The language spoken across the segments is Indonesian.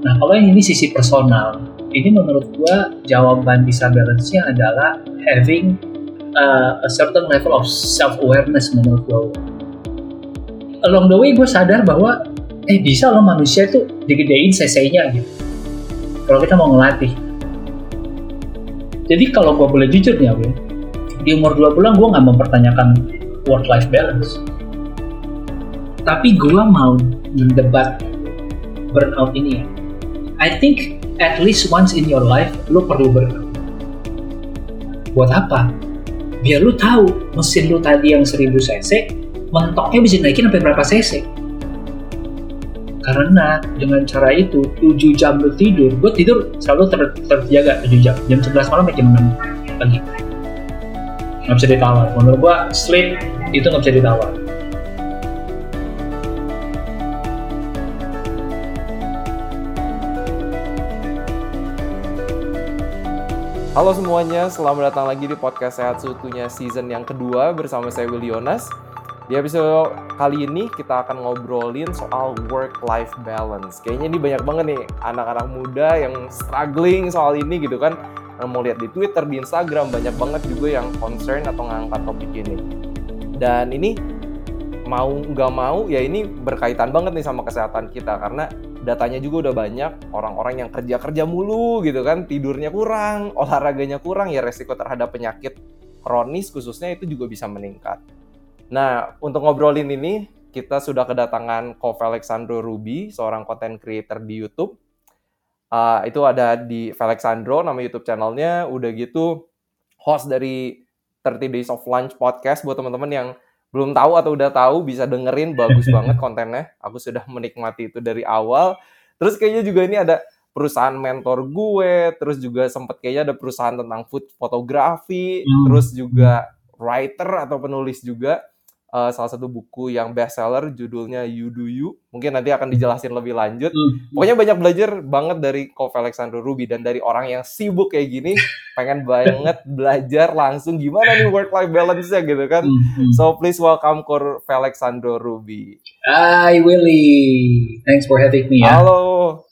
Nah kalau yang ini sisi personal, ini menurut gue jawaban bisa balance-nya adalah having uh, a certain level of self awareness menurut gue. Along the way gue sadar bahwa eh bisa loh manusia itu digedein cc-nya gitu. Kalau kita mau ngelatih. Jadi kalau gue boleh jujur nih Win, di umur 20 gue nggak mempertanyakan work life balance. Tapi gue mau mendebat burnout ini ya. I think at least once in your life lu perlu burnout. Buat apa? Biar lu tahu mesin lu tadi yang 1000 cc mentoknya bisa naikin sampai berapa cc. Karena dengan cara itu 7 jam lu tidur, gue tidur selalu ter terjaga 7 jam. Jam 11 malam sampai jam 6 pagi. Nggak bisa ditawar. Menurut gue sleep itu nggak bisa ditawar. Halo semuanya, selamat datang lagi di podcast Sehat Seutuhnya season yang kedua bersama saya Willy Yonas. Di episode kali ini kita akan ngobrolin soal work-life balance. Kayaknya ini banyak banget nih anak-anak muda yang struggling soal ini gitu kan. Mau lihat di Twitter, di Instagram, banyak banget juga yang concern atau ngangkat topik ini. Dan ini mau nggak mau ya ini berkaitan banget nih sama kesehatan kita karena datanya juga udah banyak orang-orang yang kerja-kerja mulu gitu kan, tidurnya kurang, olahraganya kurang, ya resiko terhadap penyakit kronis khususnya itu juga bisa meningkat. Nah, untuk ngobrolin ini, kita sudah kedatangan Ko Alexandro Ruby, seorang content creator di YouTube. Uh, itu ada di Alexandro, nama YouTube channelnya. Udah gitu, host dari 30 Days of Lunch podcast buat teman-teman yang belum tahu atau udah tahu bisa dengerin bagus banget kontennya. Aku sudah menikmati itu dari awal. Terus kayaknya juga ini ada perusahaan mentor gue, terus juga sempat kayaknya ada perusahaan tentang food fotografi, hmm. terus juga writer atau penulis juga uh, salah satu buku yang bestseller judulnya You Do You. Mungkin nanti akan dijelasin lebih lanjut. Hmm. Pokoknya banyak belajar banget dari Kof Alexander Ruby dan dari orang yang sibuk kayak gini pengen banget belajar langsung gimana nih work life balance-nya gitu kan. Hmm, hmm. So please welcome Kof Alexander Ruby. Hi Willy. Thanks for having me ya. Halo.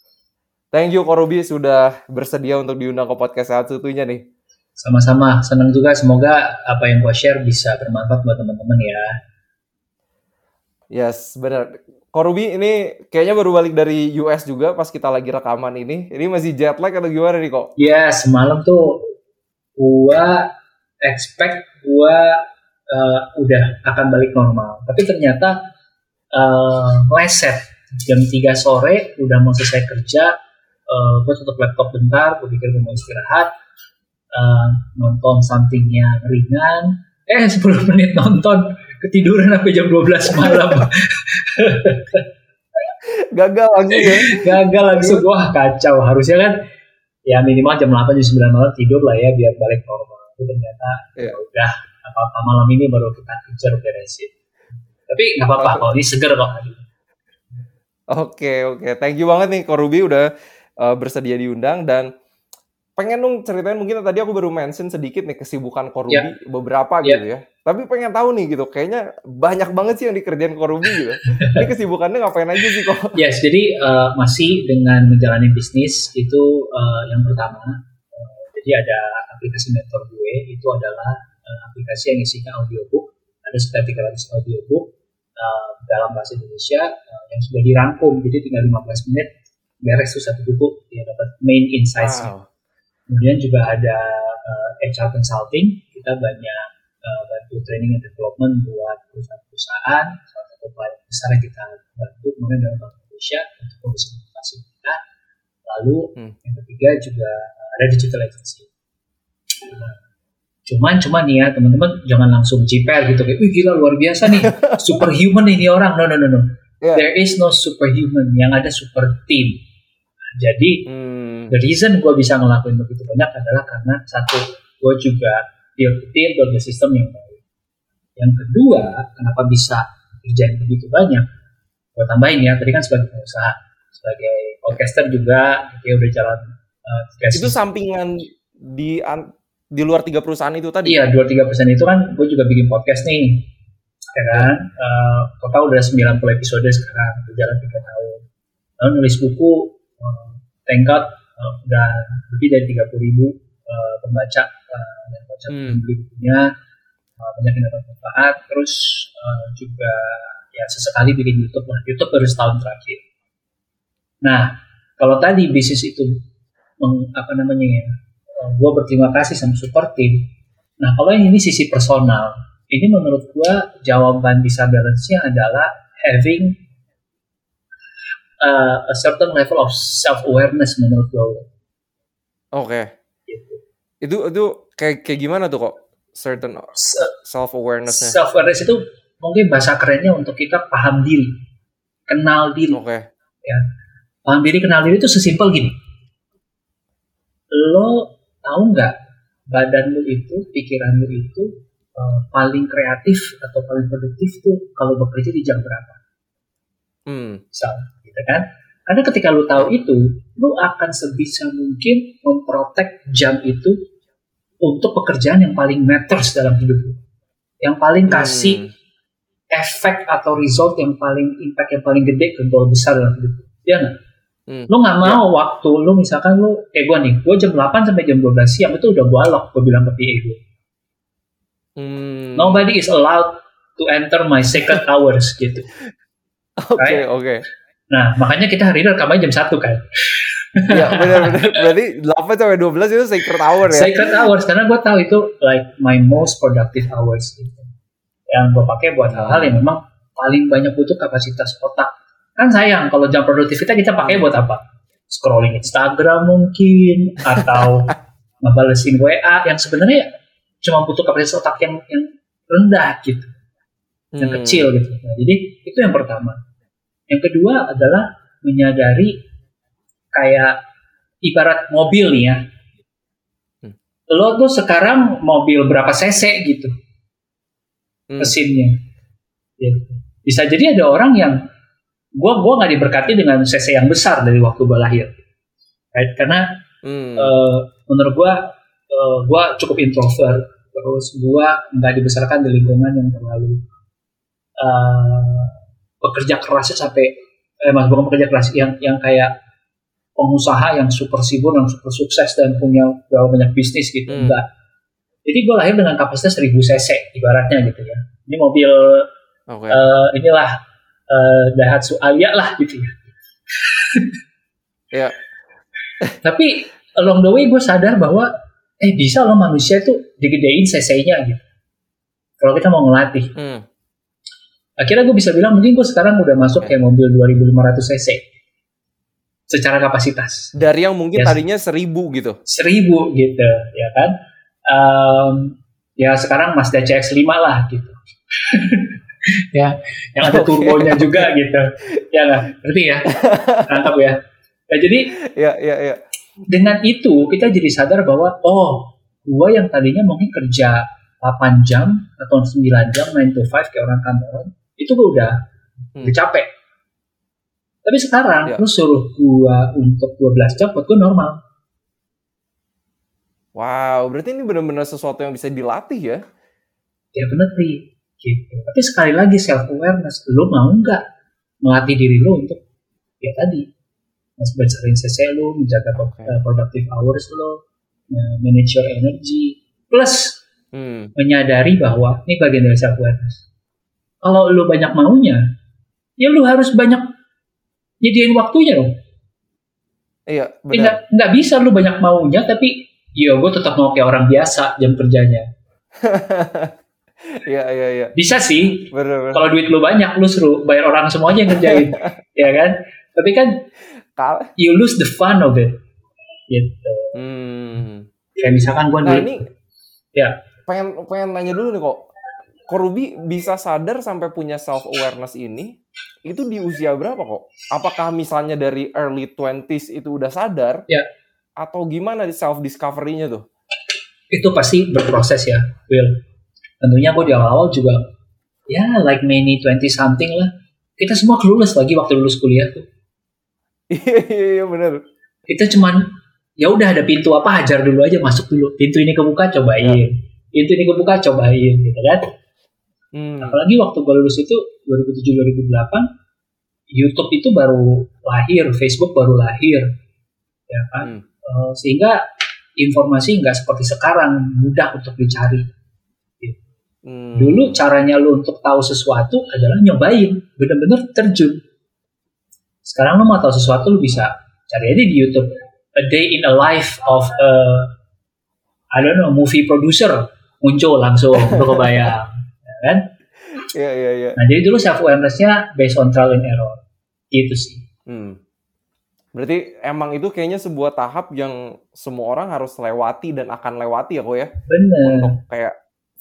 Thank you Ruby sudah bersedia untuk diundang ke podcast Sehat Sutunya nih. Sama-sama, senang juga. Semoga apa yang gue share bisa bermanfaat buat teman-teman ya. Yes, benar. Korubi ini kayaknya baru balik dari US juga pas kita lagi rekaman ini. Ini masih jet lag atau gimana nih kok? Iya, yes, semalam tuh gua expect gua uh, udah akan balik normal. Tapi ternyata uh, meleset. Jam 3 sore udah mau selesai kerja, uh, gua tutup laptop bentar, gua pikir gua mau istirahat, uh, nonton somethingnya ringan. Eh, 10 menit nonton ketiduran sampai jam 12 malam. Gagal langsung ya. Gagal langsung. Wah kacau. Harusnya kan ya minimal jam 8 jam 9 malam tidur lah ya biar balik normal. Itu ternyata ya. udah apa-apa malam ini baru kita kejar beresin. Tapi nggak apa-apa kok, ini seger kok. Oke oke, thank you banget nih Korubi udah uh, bersedia diundang dan pengen dong ceritain mungkin tadi aku baru mention sedikit nih kesibukan Korubi yeah. beberapa yeah. gitu ya. Tapi pengen tahu nih gitu, kayaknya banyak banget sih yang dikerjain Korubi gitu. Ini kesibukannya ngapain aja sih kok? Yes, jadi uh, masih dengan menjalani bisnis itu uh, yang pertama. Uh, jadi ada aplikasi mentor gue itu adalah uh, aplikasi yang isinya audiobook. Ada sekitar 300 audiobook uh, dalam bahasa Indonesia uh, yang sudah dirangkum. Jadi tinggal 15 menit beres tuh satu buku dia dapat main insights. Wow Kemudian juga ada uh, HR consulting, kita banyak uh, bantu training and development buat perusahaan-perusahaan, salah satu klien besar yang kita bantu kemudian dalam Bank Indonesia untuk kondisi motivasi kita. Lalu hmm. yang ketiga juga uh, ada digital agency. Uh, cuman cuman nih ya teman-teman jangan langsung jiper gitu kayak, wih gila luar biasa nih, superhuman ini orang. No no no no. Yeah. There is no superhuman, yang ada super team. Jadi hmm. the reason gue bisa ngelakuin begitu banyak adalah karena satu gue juga team build the system yang baik yang kedua kenapa bisa kerjain begitu banyak? Gue tambahin ya tadi kan sebagai pengusaha sebagai podcaster juga dia udah jalan uh, itu sampingan di di luar tiga perusahaan itu tadi? Iya dua tiga perusahaan itu kan gue juga bikin podcast nih ya kan? Uh, total udah 90 episode sekarang berjalan tiga tahun. Lalu nulis buku thank God uh, udah lebih dari 30 ribu uh, pembaca uh, yang baca Hmm. bukunya uh, banyak yang dapat manfaat. Terus uh, juga ya sesekali bikin YouTube lah. YouTube baru setahun terakhir. Nah kalau tadi bisnis itu meng- apa namanya ya gue berterima kasih sama support team. Nah kalau yang ini sisi personal ini menurut gue jawaban bisa balance-nya adalah having uh, a certain level of self awareness menurut gue Oke. Itu itu kayak kayak gimana tuh kok certain self awarenessnya? self awareness itu mungkin bahasa kerennya untuk kita paham diri kenal diri Oke. paham diri kenal diri itu sesimpel gini lo tahu nggak badan lu itu pikiran lu itu uh, paling kreatif atau paling produktif tuh kalau bekerja di jam berapa Hmm. misal gitu kan karena ketika lu tahu itu lu akan sebisa mungkin memprotek jam itu untuk pekerjaan yang paling matters dalam hidup lu yang paling kasih Hmm. efek atau result yang paling impact yang paling gede ke goal besar dalam hidup lu ya nggak Hmm. lu nggak mau waktu lu misalkan lu kayak gue nih gue jam 8 sampai jam 12 siang itu udah gue lock gue bilang ke PA gue Hmm. nobody is allowed to enter my sacred hours gitu Oke right? oke. Nah makanya kita hari ini rekamannya jam 1 kan? Ya benar benar. Berarti 8 sampai 12 itu sacred hour ya. sacred hours karena gue tahu itu like my most productive hours gitu. Yang gue pakai buat hal-hal yang memang paling banyak butuh kapasitas otak. Kan sayang kalau jam produktivitas kita pakai buat apa? Scrolling Instagram mungkin atau ngebalesin WA yang sebenarnya cuma butuh kapasitas otak yang yang rendah gitu. Yang Hmm. kecil gitu. Nah, jadi itu yang pertama yang kedua adalah menyadari kayak ibarat mobil nih ya Hmm. lo tuh sekarang mobil berapa cc gitu Hmm. mesinnya Gitu. bisa jadi ada orang yang gua gua nggak diberkati dengan cc yang besar dari waktu gua lahir Right? karena Hmm. eh, menurut gua eh, gua cukup introvert terus gua nggak dibesarkan di lingkungan yang terlalu eh, bekerja kerasnya sampai eh mas bukan bekerja keras yang yang kayak pengusaha yang super sibuk yang super sukses dan punya berapa banyak bisnis gitu Hmm. enggak jadi gue lahir dengan kapasitas 1000 cc ibaratnya gitu ya ini mobil Oke. eh, inilah eh, Daihatsu Alia lah gitu ya Ya. tapi along the way gue sadar bahwa eh bisa loh manusia itu digedein cc-nya gitu kalau kita mau ngelatih Hmm. Akhirnya gue bisa bilang mungkin gue sekarang udah masuk kayak mobil 2500 cc. Secara kapasitas. Dari yang mungkin Yes. tadinya 1000 gitu. 1000 gitu ya kan? Em, ya sekarang Mazda CX-5 lah gitu. Ya yang ada turbonya juga gitu. Ya nggak? Ngerti ya? Mantap ya? Nah, jadi Ya ya ya. dengan itu kita jadi sadar bahwa oh gua yang tadinya mungkin kerja 8 jam atau 9 jam 9 to 5 kayak orang kantoran itu gua udah Hmm. udah capek tapi sekarang Ya. lu suruh gua untuk 12 jam buat gua normal Wow, berarti ini benar-benar sesuatu yang bisa dilatih ya? ya bener Pri. gitu tapi sekali lagi self awareness lu mau nggak melatih diri lu untuk ya tadi mas CC lu menjaga Oke. uh, productive hours lu manage your energy plus Hmm. menyadari bahwa ini bagian dari self awareness. Kalau lu banyak maunya, ya lu harus banyak nyediain waktunya dong. Iya, Ya, benar. nggak nggak bisa lu banyak maunya tapi ya gue tetap mau kayak orang biasa jam kerjanya. Iya, iya, iya. Bisa sih. Kalau duit lu banyak, lu suruh bayar orang semuanya yang ngerjain, ya kan? Tapi kan you lose the fun of it. Gitu. Hmm. Kayak misalkan gue Nah, ini ya pengen pengen nanya dulu nih kok. Kok Ruby bisa sadar sampai punya self awareness ini itu di usia berapa kok? Apakah misalnya dari early 20s itu udah sadar? Ya. Atau gimana di self discovery-nya tuh? itu pasti berproses ya, Will. Tentunya gue di awal-awal juga, ya like many 20 something lah. Kita semua clueless lagi waktu lulus kuliah tuh. Iya, iya, iya benar. Kita cuman, ya udah ada pintu apa hajar dulu aja masuk dulu. Pintu ini kebuka cobain. Pintu ini kebuka cobain gitu kan. Hmm. Apalagi waktu gue lulus itu 2007-2008, YouTube itu baru lahir, Facebook baru lahir. ya kan? Hmm. Eh, sehingga informasi nggak seperti sekarang mudah untuk dicari. Hmm. Dulu caranya lu untuk tahu sesuatu adalah nyobain, bener-bener terjun. Sekarang lu mau tahu sesuatu lu bisa cari aja di YouTube. A day in a life of a I don't know movie producer muncul langsung lu kebayang? Iya iya iya. Nah jadi dulu self awareness-nya based on trial and error, gitu sih. Hmm. Berarti emang itu kayaknya sebuah tahap yang semua orang harus lewati dan akan lewati ya kok ya Bener. untuk kayak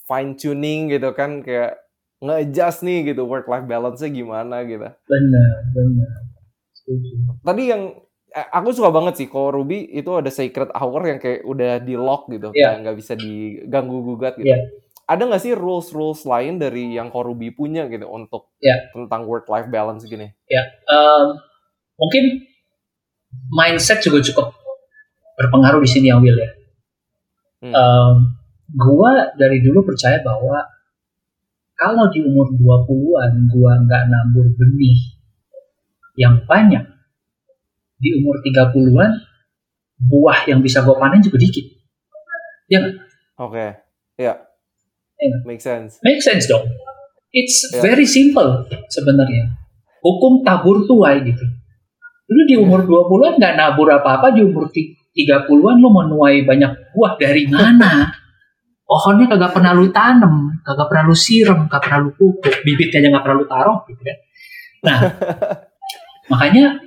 fine tuning gitu kan kayak nge-adjust nih gitu work life balance-nya gimana gitu. Bener. Setuju. Tadi yang eh, aku suka banget sih kalau Ruby itu ada sacred hour yang kayak udah di lock gitu, kayak nggak bisa diganggu gugat gitu. Iya. Ada nggak sih rules rules lain dari yang Ko Ruby punya gitu untuk Iya. tentang work life balance gini? Em, mungkin mindset juga cukup berpengaruh di sini ya Will ya. Hmm. Em, gua dari dulu percaya bahwa kalau di umur 20-an gua nggak nabur benih yang banyak, di umur 30-an buah yang bisa gua panen juga dikit. Ya? Oke, ya, Make sense. Make sense dong. It's Ya. very simple sebenarnya. Hukum tabur tuai gitu. Lu di umur 20-an nggak nabur apa-apa, di umur ti- 30-an lu menuai banyak buah dari mana? Pohonnya kagak pernah lu tanam, kagak pernah lu siram, kagak pernah lu pupuk, bibitnya aja nggak pernah lu taruh gitu kan. Nah, makanya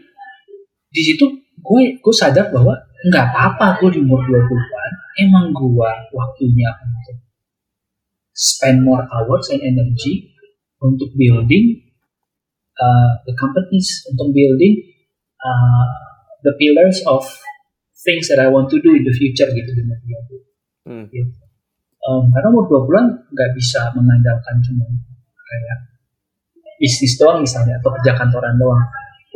di situ gue gue sadar bahwa nggak apa-apa gue di umur 20-an emang gue waktunya untuk spend more hours and energy untuk building uh, the companies, untuk building uh, the pillars of things that I want to do in the future gitu di umur 20. Hmm. Um, karena umur 20-an nggak bisa mengandalkan cuma kayak bisnis doang misalnya atau kerja kantoran doang.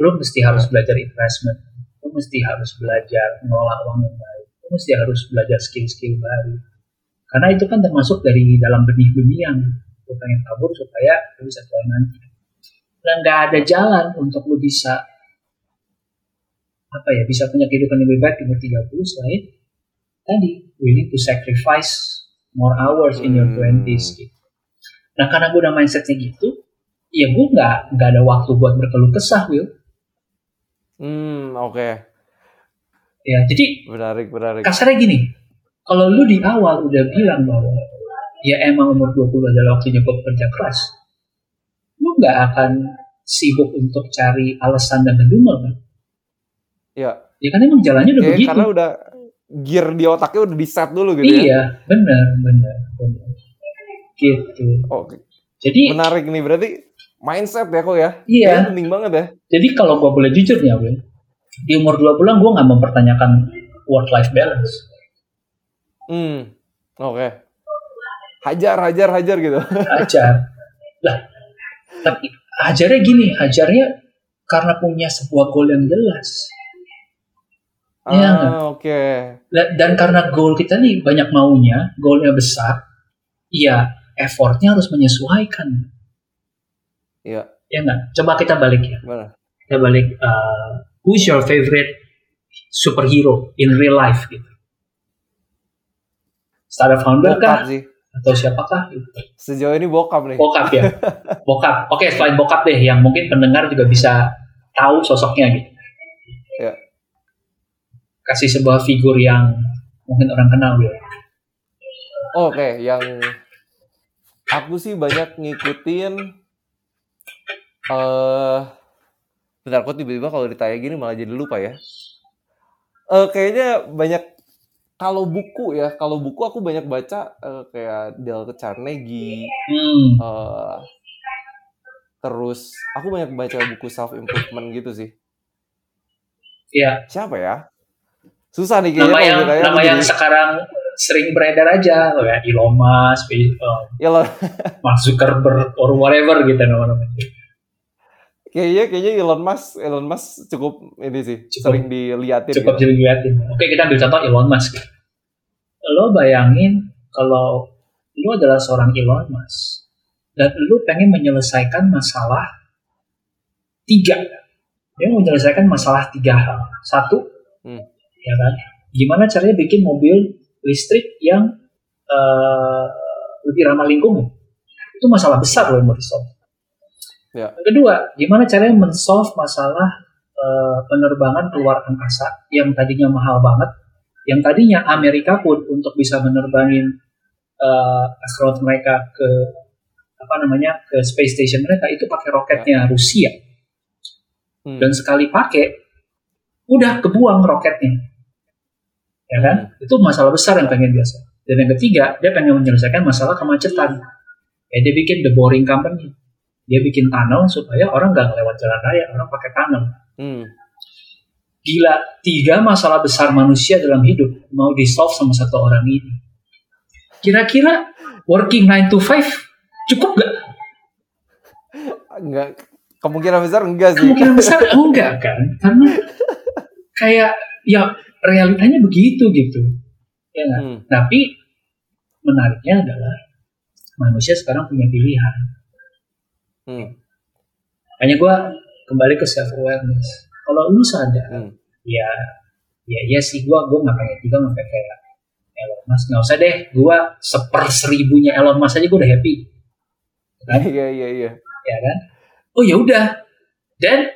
Lu mesti harus belajar investment, lu mesti harus belajar mengelola uang yang baik, lu mesti harus belajar skill-skill baru. Karena itu kan termasuk dari dalam benih-benih yang lu pengen tabur supaya lu bisa tuai nanti. Dan nggak ada jalan untuk lu bisa apa ya bisa punya kehidupan yang lebih baik di umur 30 selain tadi willing to sacrifice more hours in your Hmm. 20s gitu. Nah karena gue udah mindsetnya gitu, ya gue nggak nggak ada waktu buat berkeluh kesah, Will. Hmm, oke, Ya jadi menarik menarik. kasarnya gini, kalau lu di awal udah bilang bahwa ya emang umur 20 adalah waktunya buat kerja keras, lu nggak akan sibuk untuk cari alasan dan ngedumel kan? Ya, Ya kan emang jalannya udah kayak begitu. karena udah gear di otaknya udah di set dulu gitu ya. Iya, benar, benar, benar. Gitu. Oke, Jadi, menarik nih berarti mindset ya kok ya. iya. Kayaknya penting banget ya. Jadi kalau gue boleh jujur nih, Will, di umur 20 gue nggak mempertanyakan work-life balance. Hmm, oke. Hajar, hajar, hajar gitu. Ajar. lah, tapi hajarnya gini, hajarnya karena punya sebuah goal yang jelas. Iya, ah, oke. Da- Dan karena goal kita nih banyak maunya, goalnya besar, ya effortnya harus menyesuaikan. Iya, Ya nggak? Coba kita balik ya. gimana? Kita balik, uh, who's your favorite superhero in real life gitu? Startup founder kah? Bokap sih. Atau siapakah? Gitu. Sejauh ini bokap nih. Bokap ya? Bokap. Oke, selain bokap deh, yang mungkin pendengar juga bisa tahu sosoknya gitu. Ya. Kasih sebuah figur yang mungkin orang kenal ya. Oke, yang aku sih banyak ngikutin eh bentar kok tiba-tiba kalau ditanya gini malah jadi lupa ya. Eh kayaknya banyak kalau buku ya, kalau buku aku banyak baca eh, kayak Dale Carnegie, Hmm. eh terus aku banyak baca buku self improvement gitu sih. Ya, Siapa ya? Susah nih kayaknya nama yang ditanya nama yang jadi- sekarang sering beredar aja, kayak Elon Musk, ya lah, Mark Zuckerberg, or whatever gitu nama-namanya. Kayaknya kayaknya Elon Musk Elon Musk cukup ini sih Cukup- sering diliatin Cukup gitu. dilihatin. Oke, kita ambil contoh Elon Musk. Lo bayangin kalau lo adalah seorang Elon Musk dan lo pengen menyelesaikan masalah tiga. Dia mau menyelesaikan masalah tiga hal. Satu, Hmm. ya kan? Gimana caranya bikin mobil listrik yang uh, lebih ramah lingkungan? Itu masalah besar loh yang mau disolve. Ya. Yang kedua, gimana caranya men-solve masalah uh, penerbangan keluar angkasa yang tadinya mahal banget, yang tadinya Amerika pun untuk bisa menerbangin uh, astronot mereka ke apa namanya ke space station mereka itu pakai roketnya Rusia. Hmm. dan sekali pakai udah kebuang roketnya. Ya kan? Hmm. itu masalah besar yang pengen biasa dan yang ketiga dia pengen menyelesaikan masalah kemacetan. Ya dia bikin the boring company dia bikin tunnel supaya orang nggak lewat jalan raya orang pakai tunnel hmm. gila tiga masalah besar manusia dalam hidup mau di solve sama satu orang ini kira-kira working 9 to 5 cukup gak? Enggak. Kemungkinan besar enggak sih. Kemungkinan besar enggak kan? Karena kayak ya realitanya begitu gitu. Ya kan? Hmm. Tapi menariknya adalah manusia sekarang punya pilihan. Hmm. Hanya gue kembali ke self awareness. Kalau lu sadar, hmm. ya ya ya sih gue gue nggak pengen juga nggak kayak Elon Musk nggak usah deh gue seper seribunya Elon Musk aja gue udah happy kan? Iya iya iya. Ya kan? Oh ya udah. Dan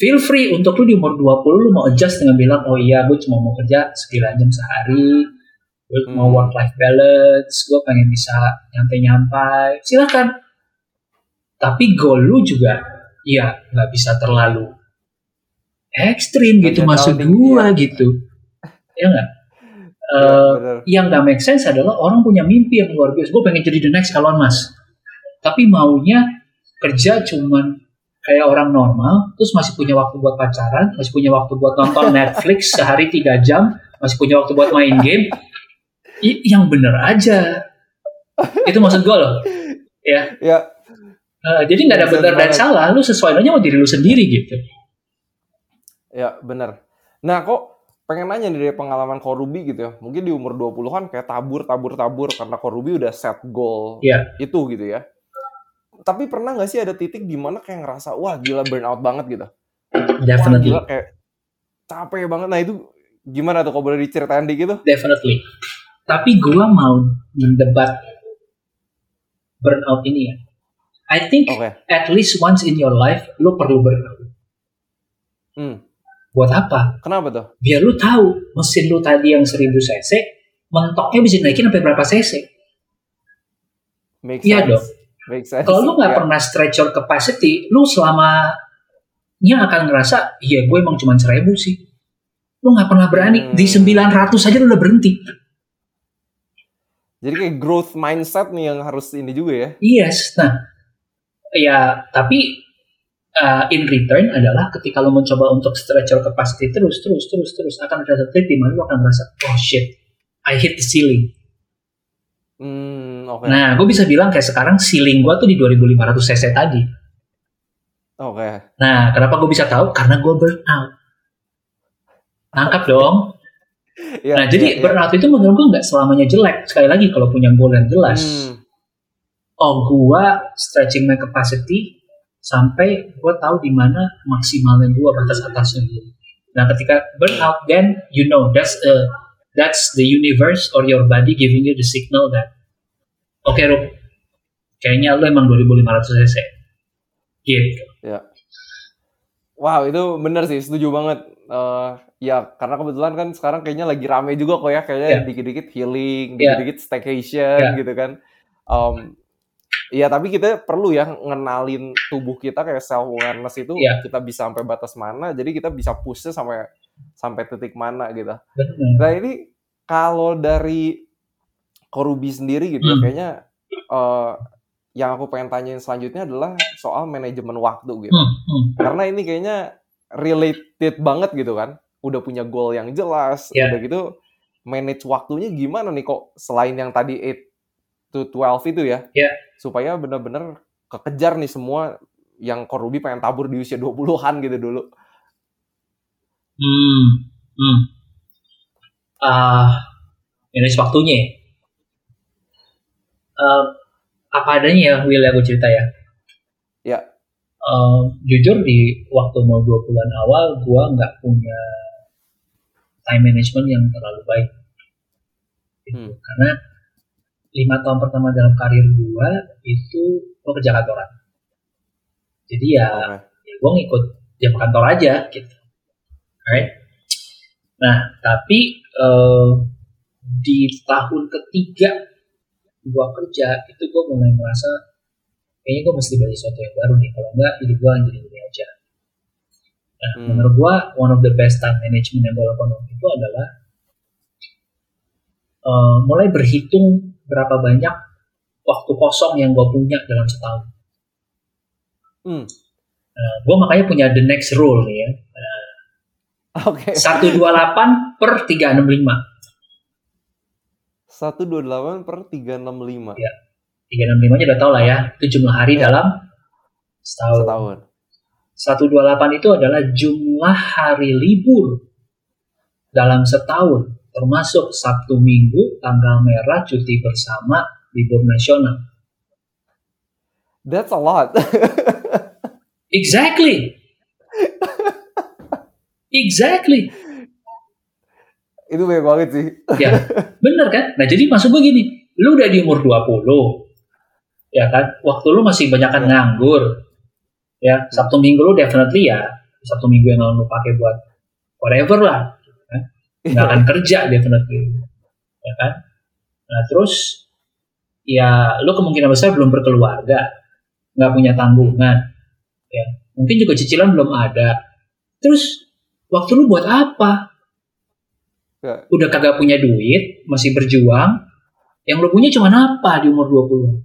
feel free untuk lu di umur 20 lu mau adjust dengan bilang oh iya gue cuma mau kerja 9 jam sehari gue hmm. mau work life balance gue pengen bisa nyantai-nyantai silakan tapi goal lu juga ya nggak bisa terlalu ekstrim gitu maksud gue ya. gitu ya nggak uh, yang nggak make sense adalah orang punya mimpi yang luar biasa gue pengen jadi the next Elon Musk tapi maunya kerja cuman kayak orang normal, terus masih punya waktu buat pacaran, masih punya waktu buat nonton Netflix sehari tiga jam, masih punya waktu buat main game, I yang bener aja. Itu maksud gue loh, ya. Ya. Uh, jadi nggak ada benar dan salah, lu sesuai aja mau diri lu sendiri gitu. Ya benar. Nah kok pengen nanya dari pengalaman Korubi gitu ya. Mungkin di umur 20-an kayak tabur, tabur, tabur karena Korubi udah set goal yeah. itu gitu ya tapi pernah nggak sih ada titik di mana kayak ngerasa wah gila burnout banget gitu definitely wah, gila, kayak capek banget nah itu gimana tuh kalau boleh diceritain dikit tuh definitely tapi gue mau mendebat burnout ini ya I think okay. at least once in your life lu perlu burnout hmm. buat apa kenapa tuh biar lu tahu mesin lu tadi yang 1000 cc mentoknya bisa naikin sampai berapa cc Iya dong kalau lu nggak yeah. pernah stretch your capacity, lu selamanya akan ngerasa, iya gue emang cuma seribu sih. Lu nggak pernah berani. Hmm. Di 900 aja lu udah berhenti. Jadi kayak growth mindset nih yang harus ini juga ya? Yes. Nah, ya tapi uh, in return adalah ketika lo mencoba untuk stretch your capacity terus, terus, terus, terus akan ada titik di mana lo akan merasa, oh shit, I hit the ceiling. Hmm, okay. Nah, gue bisa bilang kayak sekarang ceiling gue tuh di 2500 cc tadi. Oke. Okay. Nah, kenapa gue bisa tahu? Karena gue burnout. Nangkap dong. ya, nah, jadi ya, burnout itu menurut gue nggak selamanya jelek. Sekali lagi kalau punya goal yang jelas. Hmm. Oh, gue stretching my capacity sampai gue tahu di mana maksimalnya gue batas atasnya gue. Nah, ketika burnout, then you know that's a that's the universe or your body giving you the signal that oke okay, Rup, kayaknya lu emang 2500 cc gitu ya wow itu bener sih setuju banget uh, ya karena kebetulan kan sekarang kayaknya lagi rame juga kok ya kayaknya yeah. dikit-dikit healing ya. dikit-dikit staycation yeah. gitu kan um, Iya, tapi kita perlu ya ngenalin tubuh kita kayak self awareness itu yeah. kita bisa sampai batas mana, jadi kita bisa pushnya sampai sampai titik mana gitu. Betul. Nah ini kalau dari Korubi sendiri gitu ya, hmm. ya, kayaknya uh, yang aku pengen tanyain selanjutnya adalah soal manajemen waktu gitu. Hmm. Hmm. Karena ini kayaknya related banget gitu kan. Udah punya goal yang jelas, yeah. udah gitu manage waktunya gimana nih kok selain yang tadi 8 to 12 itu ya. Yeah. Supaya bener-bener kekejar nih semua yang Korubi pengen tabur di usia 20-an gitu dulu. Hmm. Hmm. Uh, manage waktunya. Uh, apa adanya ya, Will aku cerita ya. Ya. Uh, jujur di waktu mau 20-an awal, gua nggak punya time management yang terlalu baik. Gitu. Hmm. Karena lima tahun pertama dalam karir gue itu gue kerja kantoran. Jadi ya, Oke. ya gue ngikut jam kantor aja gitu. Alright. Nah, tapi eh, di tahun ketiga gue kerja itu gue mulai merasa kayaknya gue mesti belajar sesuatu yang baru nih. Kalau enggak hidup gue jadi gini aja. Nah, Hmm. menurut gue one of the best time management yang gue lakukan waktu itu adalah eh, mulai berhitung berapa banyak waktu kosong yang gue punya dalam setahun. Hmm. Nah, gue makanya punya the next rule nih ya. Oke. 128 per 365. 128 per 365 Iya. 365 nya udah tau lah ya. Itu jumlah hari Iya. dalam setahun. setahun. 128 itu adalah jumlah hari libur dalam setahun. Termasuk Sabtu Minggu, tanggal merah, cuti bersama, libur nasional. That's a lot. Exactly. exactly. Itu banyak banget sih. Ya, bener kan? Nah, jadi maksud gue gini, lu udah di umur 20, ya kan? Waktu lu masih banyak kan Ya. nganggur. Ya, Sabtu Minggu lu definitely ya, Sabtu Minggu yang lu pakai buat whatever lah. Nggak akan kerja definitely. Ya kan? Nah, terus ya lu kemungkinan besar belum berkeluarga, nggak punya tanggungan. Ya, mungkin juga cicilan belum ada. Terus waktu lu buat apa? Ya. udah kagak punya duit, masih berjuang, yang lu punya cuma apa di umur 20?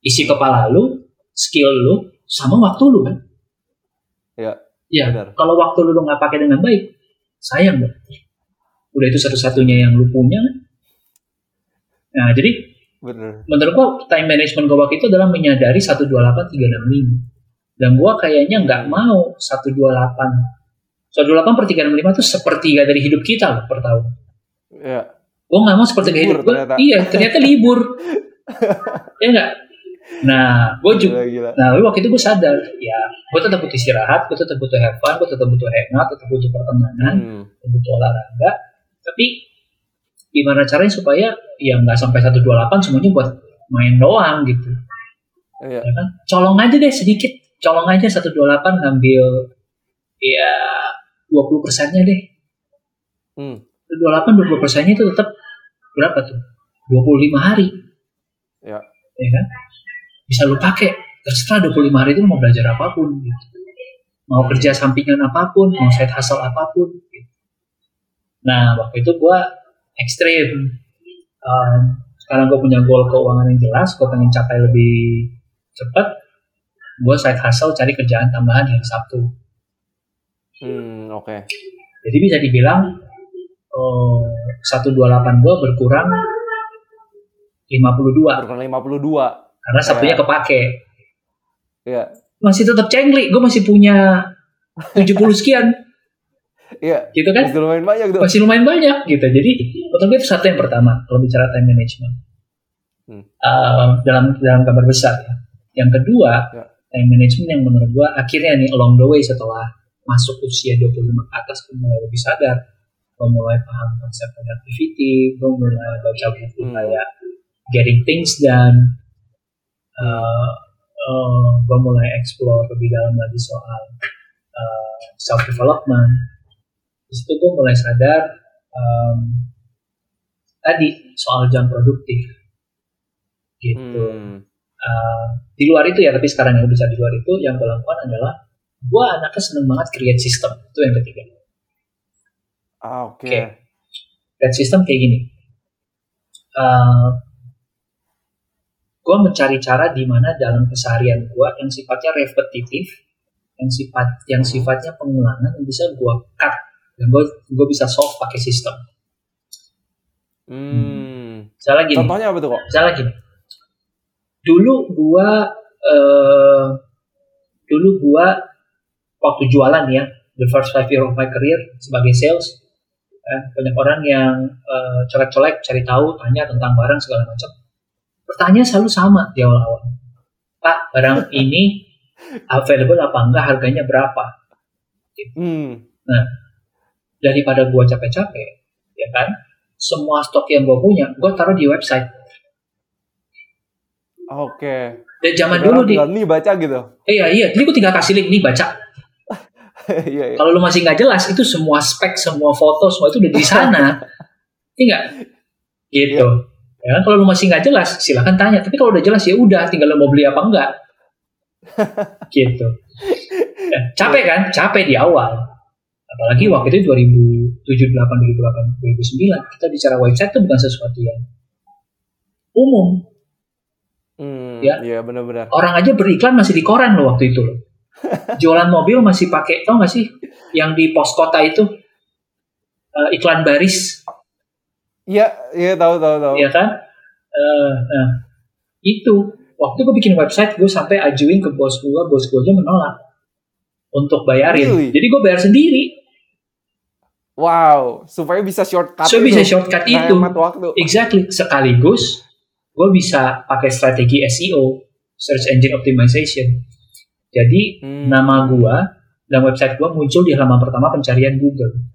Isi kepala lu, skill lu, sama waktu lu kan? Ya, Ya, kalau waktu lu lu nggak pakai dengan baik, sayang dong. Udah itu satu-satunya yang lu punya kan? Nah, jadi Bener. menurut gua time management gua waktu itu adalah menyadari 128 365. Dan gua kayaknya nggak mau 128 128 per 365 itu sepertiga dari hidup kita loh per tahun. Ya. gue nggak mau seperti Libur hidup gue ternyata. iya ternyata libur ya enggak nah gue juga Gila, gila. nah waktu itu gue sadar ya gue tetap butuh istirahat gue tetap butuh have fun gue tetap butuh hangout tetap butuh pertemanan Hmm. tetap butuh olahraga tapi gimana caranya supaya ya nggak sampai 128 semuanya buat main doang gitu Iya. ya kan colong aja deh sedikit colong aja 128 ngambil ya 20 persennya deh Hmm. 28 20 persennya itu tetap berapa tuh 25 hari Ya. ya kan bisa lu pakai terserah 25 hari itu mau belajar apa pun gitu. mau kerja sampingan apa pun mau side hustle apa pun gitu. Nah waktu itu gua ekstrim Um, sekarang gue punya goal keuangan yang jelas gue pengen capai lebih cepat gue side hustle cari kerjaan tambahan di hari Sabtu Hmm, oke. jadi bisa dibilang oh, 128 gue berkurang 52 Berkurang 52. karena Sabtunya Iya. kepake Iya. masih tetap cengli gue masih punya 70 sekian Iya. gitu kan Masih lumayan banyak tuh. masih lumayan banyak gitu jadi gue itu satu yang pertama kalau bicara time management Hmm. Uh, dalam dalam gambar besar ya yang kedua Ya. time management yang menurut gue akhirnya nih along the way setelah masuk usia 25 ke atas gue mulai lebih sadar gue mulai paham konsep productivity gue mulai baca buku Hmm. kayak getting things done uh, uh, gue mulai explore lebih dalam lagi soal uh, self development di situ gue mulai sadar um, tadi soal jam produktif gitu Hmm. Uh, di luar itu ya tapi sekarang yang bicara di luar itu yang gue lakukan adalah gue anaknya seneng banget create system itu yang ketiga Ah, oke. Oke. create system kayak gini uh, gue mencari cara di mana dalam keseharian gue yang sifatnya repetitif yang sifat yang Hmm. sifatnya pengulangan yang bisa gue cut dan gue gue bisa solve pakai sistem. Hmm. misalnya gini. Contohnya apa tuh kok? misalnya gini. Dulu gua eh, dulu gua waktu jualan ya the first five year of my career sebagai sales eh, banyak orang yang eh, colek-colek cari tahu tanya tentang barang segala macam. Pertanyaan selalu sama di awal-awal. Pak barang ini available apa enggak? Harganya berapa? Hmm. Daripada gue capek-capek, ya kan? Semua stok yang gue punya, gue taruh di website. Oke. Dan zaman dulu di, nih baca gitu. iya iya, jadi gue tinggal kasih link nih baca. Iya, iya. Kalau lu masih nggak jelas, itu semua spek, semua foto, semua itu udah di sana. Iya? Gitu. Ya kan? kalau lu masih nggak jelas, silahkan tanya. Tapi kalau udah jelas ya udah, tinggal lu mau beli apa enggak. gitu. Ya, capek kan? Capek di awal. Apalagi waktu itu 2007, 2008, 2008, 2009. Kita bicara website itu bukan sesuatu yang umum. Hmm, Ya. Iya, benar-benar. Orang aja beriklan masih di koran loh waktu itu loh. Jualan mobil masih pakai, tau gak sih? Yang di pos kota itu eh, iklan baris, Iya, iya tahu tahu tahu. ya kan? Eh, nah, itu waktu gue bikin website, gue sampai ajuin ke bos gue, bos gue aja menolak untuk bayarin. Really? Jadi gue bayar sendiri, Wow, supaya bisa shortcut. so bisa shortcut itu. Waktu. Exactly. Sekaligus gue bisa pakai strategi SEO, search engine optimization. Jadi Hmm. nama gua dan website gua muncul di halaman pertama pencarian Google.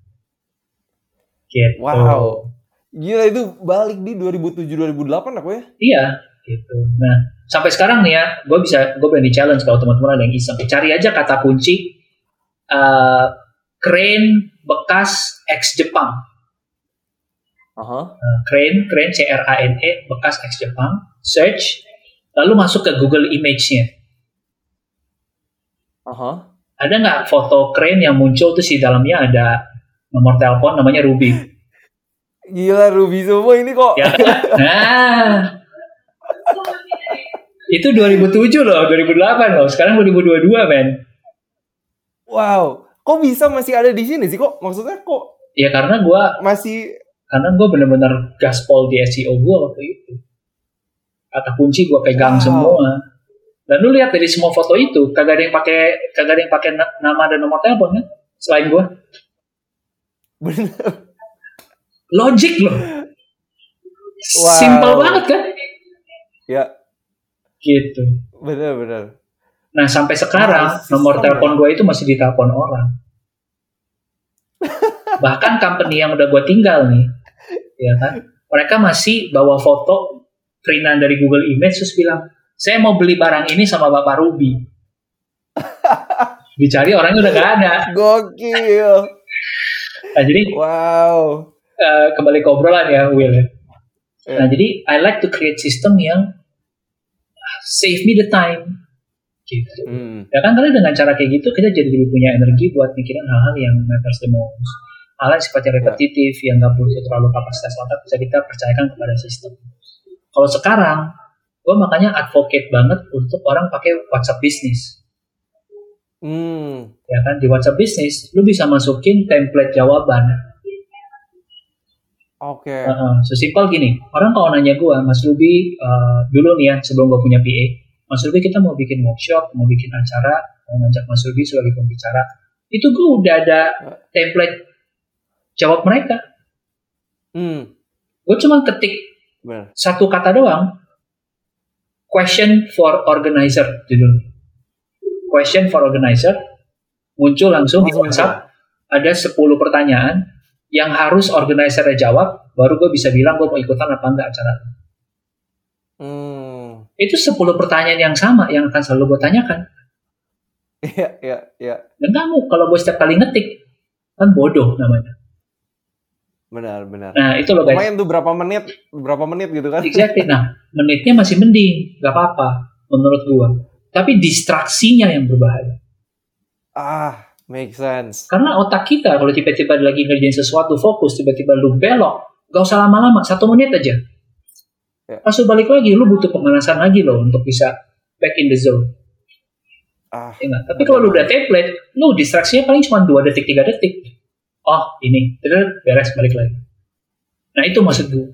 Gitu. Wow. Gila itu balik di 2007-2008 aku ya. Iya, gitu. Nah, sampai sekarang nih ya, gua bisa gua berani challenge kalau teman-teman ada yang iseng. Cari aja kata kunci eh crane bekas ex Jepang. Nah, crane, crane C R A N E bekas ex Jepang. Search, lalu masuk ke Google Image-nya. Aha. Ada nggak foto crane yang muncul tuh di dalamnya ada nomor telepon namanya Ruby. Gila Ruby semua ini kok. Ya? Nah. Itu 2007 loh, 2008 loh. Sekarang 2022, men. Wow. Kok bisa masih ada di sini sih kok? Maksudnya kok Ya karena gua masih karena gua bener-bener gaspol di SEO gua waktu itu. Kata kunci gua pegang Wow. semua. Dan lu lihat dari semua foto itu, kagak ada yang pakai kagak ada yang pakai na- nama dan nomor telepon kan? Selain gua. bener. Logic loh. Wow. Simple banget kan? Ya, Gitu. bener-bener. Nah sampai sekarang nomor telepon gue itu masih ditelepon orang. Bahkan company yang udah gue tinggal nih, ya kan, mereka masih bawa foto printan dari Google Image terus bilang, saya mau beli barang ini sama Bapak Ruby. Dicari orangnya udah gak ada. Gokil. Nah jadi Wow. eh, kembali ke obrolan ya Will. ya. Ya. Nah jadi I like to create system yang save me the time. Gitu. Hmm. Ya kan karena dengan cara kayak gitu kita jadi lebih punya energi buat mikirin hal-hal yang matters the most. Hal yang sifatnya repetitif, yang nggak butuh terlalu kapasitas otak bisa kita percayakan kepada sistem. Kalau sekarang, gue makanya advocate banget untuk orang pakai WhatsApp Business. Hmm. Ya kan di WhatsApp Business, lu bisa masukin template jawaban. Oke. Uh, sesimpel gini, orang kalau nanya gue, Mas Ruby, uh, dulu nih ya sebelum gue punya PA, Mas Ruby kita mau bikin workshop, mau bikin acara, mau ngajak Mas Ruby sebagai pembicara, itu gue udah ada template jawab mereka. Hmm. Gue cuma ketik Bener. satu kata doang, question for organizer judul. Question for organizer muncul langsung di Langsung WhatsApp. Ada 10 pertanyaan yang harus organizer jawab, baru gue bisa bilang gue mau ikutan apa enggak acara. Itu 10 pertanyaan yang sama yang akan selalu gue tanyakan. Iya, iya, iya. Dan kamu kalau gue setiap kali ngetik, kan bodoh namanya. Benar, benar. Nah itu loh guys. Lumayan tuh berapa menit, berapa menit gitu kan? Exactly. Nah, menitnya masih mending, gak apa-apa menurut gua. Tapi distraksinya yang berbahaya. Ah, make sense. Karena otak kita kalau tiba-tiba lagi ngerjain sesuatu fokus, tiba-tiba lu belok, gak usah lama-lama, satu menit aja. Ya. Pas lu balik lagi, lu butuh pemanasan lagi loh untuk bisa back in the zone. Ah, Ya? Tapi kalau lu udah template, lu distraksinya paling cuma 2 detik, 3 detik. Oh, ini. Terus beres, balik lagi. Nah, itu maksud gue.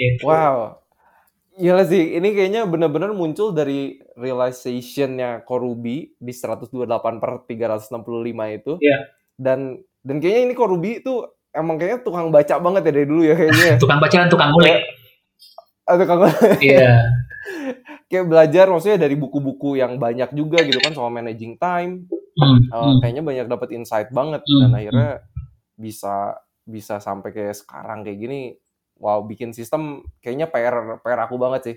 Gitu. wow. Gila sih, ini kayaknya benar-benar muncul dari realization-nya Korubi di 128 per 365 itu. Iya. Dan dan kayaknya ini Korubi itu emang kayaknya tukang baca banget ya dari dulu ya kayaknya. Tukang bacaan, tukang ngulik. Atau tukang Iya. kayak belajar maksudnya dari buku-buku yang banyak juga gitu kan soal managing time. Hmm, Uh, hmm. kayaknya banyak dapat insight banget Hmm, dan akhirnya bisa bisa sampai kayak sekarang kayak gini wow bikin sistem kayaknya PR PR aku banget sih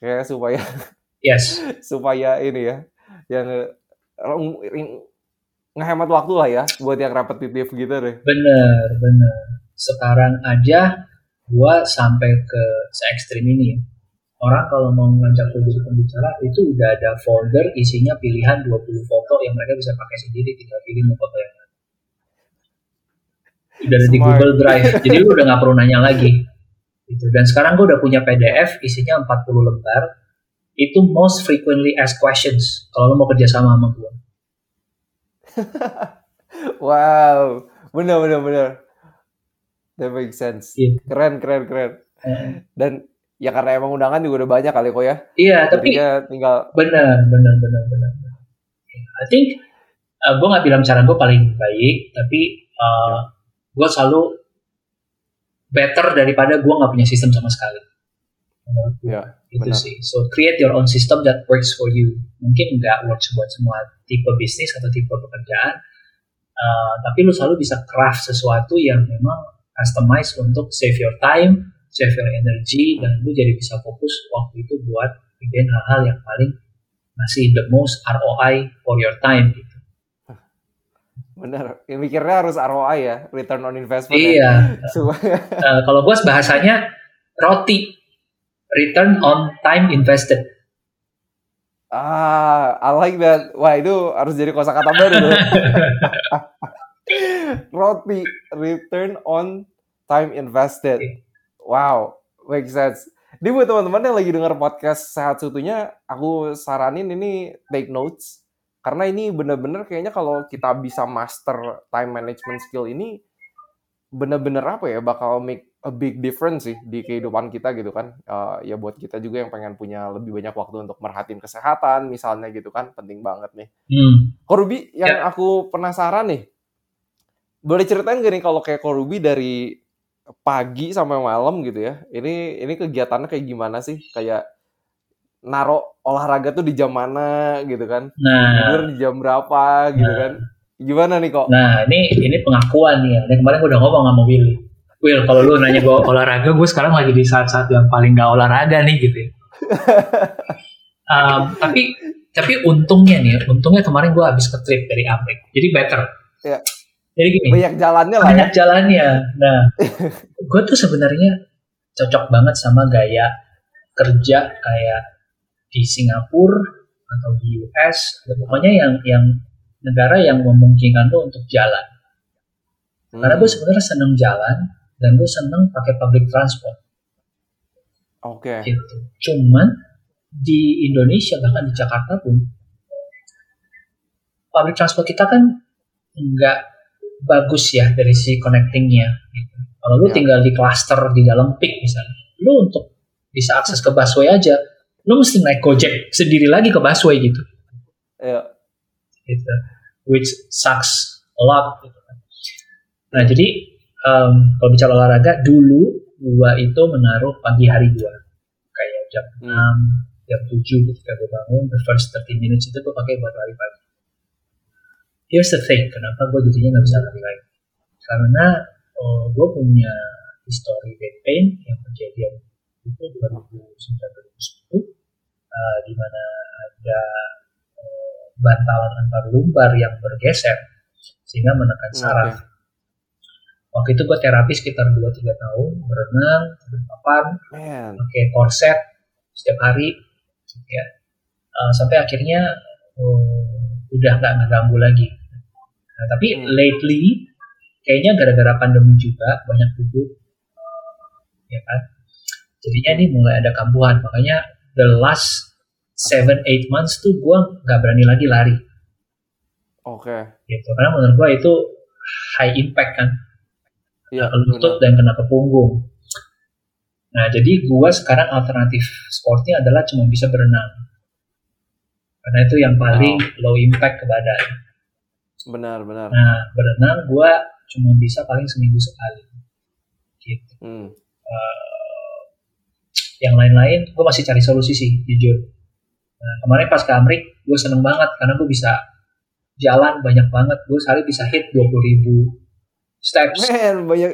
kayak supaya yes supaya ini ya yang ngehemat waktu lah ya buat yang repetitif gitu deh bener bener sekarang aja gua sampai ke se ekstrim ini. Orang kalau mau ngajak gue jadi pembicara itu udah ada folder isinya pilihan 20 foto yang mereka bisa pakai sendiri. Tinggal pilih mau foto yang mana. Udah ada di Google Drive. Jadi lu udah nggak perlu nanya lagi. Gitu. dan sekarang gue udah punya PDF isinya 40 lembar. Itu most frequently asked questions kalau lo mau kerja sama sama gue wow. Bener bener bener that makes sense yeah. keren keren keren dan ya karena emang undangan juga udah banyak kali kok ya. Iya, tapi tinggal benar, benar, benar, benar. I think uh, gue nggak bilang cara gue paling baik, tapi uh, ya. gue selalu better daripada gue nggak punya sistem sama sekali. Ya, itu benar. sih. So create your own system that works for you. Mungkin nggak works buat semua tipe bisnis atau tipe pekerjaan, uh, tapi lu selalu bisa craft sesuatu yang memang customize untuk save your time, save your energy dan lu jadi bisa fokus waktu itu buat bikin hal-hal yang paling masih the most ROI for your time gitu. Bener, ya, mikirnya harus ROI ya, return on investment. Ya. Iya. Ya. uh, kalau gue bahasanya roti, return on time invested. Ah, I like that. Wah itu harus jadi kosakata baru. roti, return on time invested. Wow, make sense. Ini buat teman-teman yang lagi dengar podcast Sehat Sutunya, aku saranin ini take notes. Karena ini bener-bener kayaknya kalau kita bisa master time management skill ini, bener-bener apa ya, bakal make a big difference sih di kehidupan kita gitu kan. Uh, ya buat kita juga yang pengen punya lebih banyak waktu untuk merhatiin kesehatan misalnya gitu kan, penting banget nih. Hmm. Korubi, yang yeah. aku penasaran nih, boleh ceritain gak nih kalau kayak Korubi dari pagi sampai malam gitu ya. Ini ini kegiatannya kayak gimana sih? Kayak naro olahraga tuh di jam mana gitu kan? Nah, tidur di jam berapa gitu nah, kan? Gimana nih kok? Nah, ini ini pengakuan nih ya. Ini kemarin gue udah ngomong sama Willy. Will, kalau lu nanya gue olahraga, gue sekarang lagi di saat-saat yang paling gak olahraga nih gitu. Ya. um, tapi tapi untungnya nih, untungnya kemarin gue habis ke trip dari Amerika, jadi better. Ya. Jadi gini. Banyak jalannya lah. Banyak ya. jalannya. Nah, gue tuh sebenarnya cocok banget sama gaya kerja kayak di Singapura atau di US, pokoknya yang yang negara yang memungkinkan lo untuk jalan. Hmm. Karena gue sebenarnya seneng jalan dan gue seneng pakai public transport. Oke. Okay. Gitu. Cuman di Indonesia bahkan di Jakarta pun public transport kita kan nggak bagus ya dari si connectingnya. Gitu. Kalau lu ya. tinggal di cluster di dalam peak misalnya, lu untuk bisa akses ke busway aja, lu mesti naik gojek sendiri lagi ke busway gitu. Ya. Gitu. Which sucks a lot. Gitu. Nah jadi um, kalau bicara olahraga dulu gua itu menaruh pagi hari gua kayak jam hmm. 6, jam 7 ketika gua bangun the first 30 minutes itu gua pakai buat lari pagi here's the thing kenapa gue jadinya nggak bisa lari lagi karena oh, gue punya history back pain yang kejadian itu 2009 2010 uh, di mana ada uh, bantalan antar lumbar yang bergeser sehingga menekan saraf. Okay. Waktu itu gue terapi sekitar 2-3 tahun, berenang, papan, pakai korset setiap hari, ya. Uh, sampai akhirnya uh, udah nggak ngeganggu lagi. Nah, tapi hmm. lately kayaknya gara-gara pandemi juga banyak duduk ya kan. Jadinya ini mulai ada kambuhan. Makanya the last seven eight months tuh gue nggak berani lagi lari. Oke. Okay. Gitu. Karena menurut gue itu high impact kan. Iya. Ke lutut dan kena ke punggung. Nah jadi gue sekarang alternatif sportnya adalah cuma bisa berenang. Karena itu yang paling wow. low impact ke badan. Benar, benar. Nah, berenang gue cuma bisa paling seminggu sekali. Gitu. Hmm. Uh, yang lain-lain gue masih cari solusi sih, jujur. Nah, kemarin pas ke Amrik, gue seneng banget karena gue bisa jalan banyak banget. Gue sehari bisa hit 20 ribu steps. Men, banyak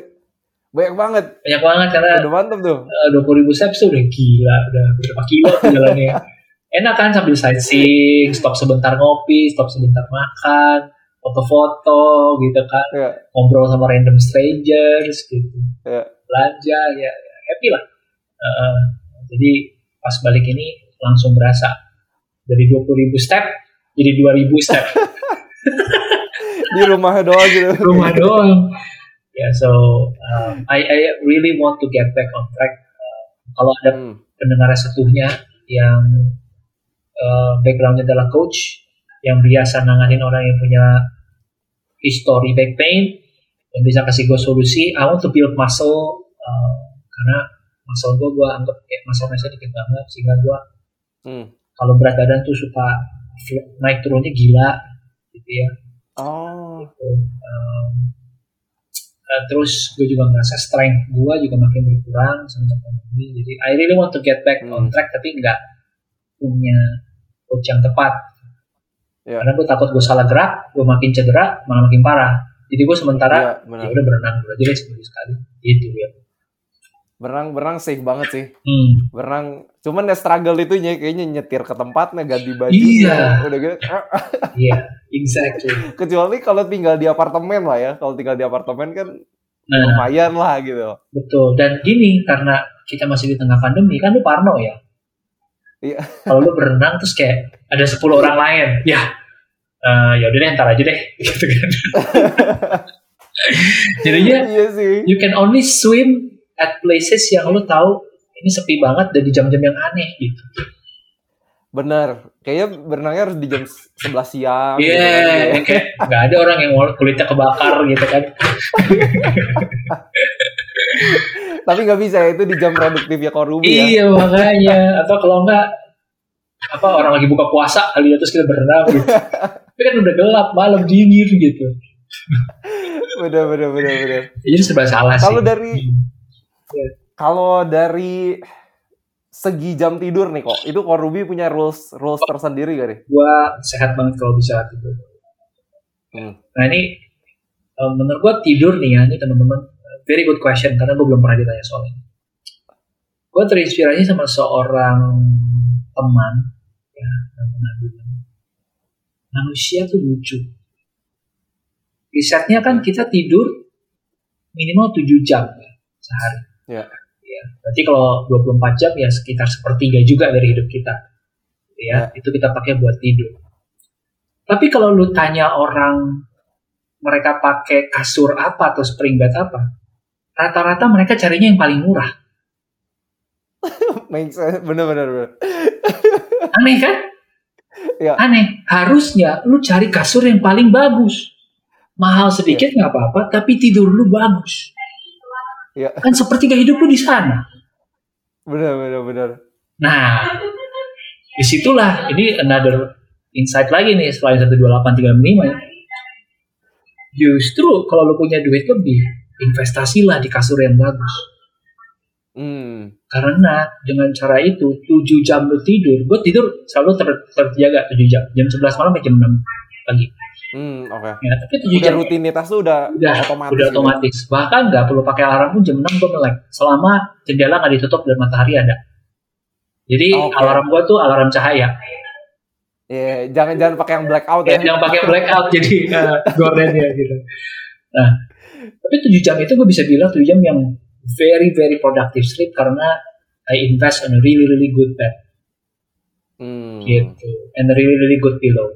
banyak banget. Banyak banget karena Udah mantep tuh. dua puluh ribu steps tuh udah gila, udah berapa kilo tuh jalannya. Enak kan sambil sightseeing, stop sebentar ngopi, stop sebentar makan, foto-foto gitu kan, Ya, ngobrol sama random strangers gitu, ya. belanja ya, ya happy lah. Uh, jadi pas balik ini langsung berasa dari dua puluh ribu step jadi dua ribu step Di rumah doang gitu. rumah doang. Ya, so um, I I really want to get back on track. Uh, kalau ada Hmm. pendengar setuhnya yang uh, backgroundnya adalah coach yang biasa nanganin orang yang punya history back pain yang bisa kasih gue solusi I want to build muscle uh, karena muscle gue gue anggap kayak muscle-nya dikit banget sehingga gue Hmm. kalau berat badan tuh suka naik turunnya gila gitu ya Oh. gitu. Um, uh, terus gue juga ngerasa strength gue juga makin berkurang semenjak pandemi jadi I really want to get back on Hmm. track tapi nggak punya coach yang tepat Ya. karena gue takut gue salah gerak gue makin cedera malah makin parah jadi gue sementara Iya, ya udah berenang dulu aja deh seminggu sekali gitu ya Berenang berenang safe banget sih. hmm. Berenang cuman ya struggle itu kayaknya nyetir ke tempatnya ganti baju Iya. udah gitu. iya exactly Kecuali kalau tinggal di apartemen lah ya. Kalau tinggal di apartemen kan nah lumayan lah gitu. betul dan gini karena kita masih di tengah pandemi kan lu parno ya Iya. kalau lu berenang terus kayak ada 10 orang lain ya eh, ya udah deh ntar aja deh gitu kan jadinya Iya sih. you can only swim at places yang lu tahu ini sepi banget dan di jam-jam yang aneh gitu Bener. Kayaknya berenangnya harus di jam 11 siang. Iya, gitu kan. yang kayak nggak ada orang yang kulitnya kebakar gitu kan. Tapi nggak bisa ya, itu di jam produktifnya Korubi ya. Iya makanya. Atau kalau nggak apa orang lagi buka puasa kali ya terus kita berenang gitu. Tapi kan udah gelap malam dingin gitu. Bener bener bener bener. Jadi serba salah sih. Kalau dari Hmm. kalau dari segi jam tidur nih kok, itu Korubi punya rules rules tersendiri gak nih? gua sehat banget kalau bisa tidur. Hmm. Nah ini eh, menurut gua tidur nih ya, ini teman-teman very good question karena gua belum pernah ditanya soal ini. Gua terinspirasi sama seorang teman ya bilang manusia tuh lucu. Risetnya kan kita tidur minimal 7 jam ya, sehari. Ya. Ya, berarti kalau 24 jam ya sekitar sepertiga juga dari hidup kita. Ya, itu kita pakai buat tidur. Tapi kalau lu tanya orang mereka pakai kasur apa atau spring bed apa, rata-rata mereka carinya yang paling murah. Make sense. Bener bener bener. Aneh kan? Ya. Aneh. Harusnya lu cari kasur yang paling bagus. Mahal sedikit nggak apa-apa, tapi tidur lu bagus. Ya. Kan sepertiga hidup lu di sana. Bener bener bener. Nah, di situlah ini another insight lagi nih selain 12835 ya. Justru kalau lu punya duit lebih, investasilah di kasur yang bagus. Hmm. Karena dengan cara itu 7 jam lu tidur, gue tidur selalu ter terjaga 7 jam. Jam 11 malam sampai jam 6 pagi. Hmm, oke. Ya, tapi 7 Udah jam rutinitas tuh udah, udah otomatis. udah gitu. otomatis. Bahkan nggak perlu pakai alarm pun jam 6 gue melek. Selama jendela nggak ditutup dan matahari ada. Jadi Oke. alarm gue tuh alarm cahaya. Iya, jangan jangan pakai yang blackout Ya, ya. yang pakai blackout jadi uh, gordennya gitu. Nah, tapi 7 jam itu gue bisa bilang 7 jam yang very very productive sleep karena I invest on a really really good bed Hmm. gitu and a really really good pillow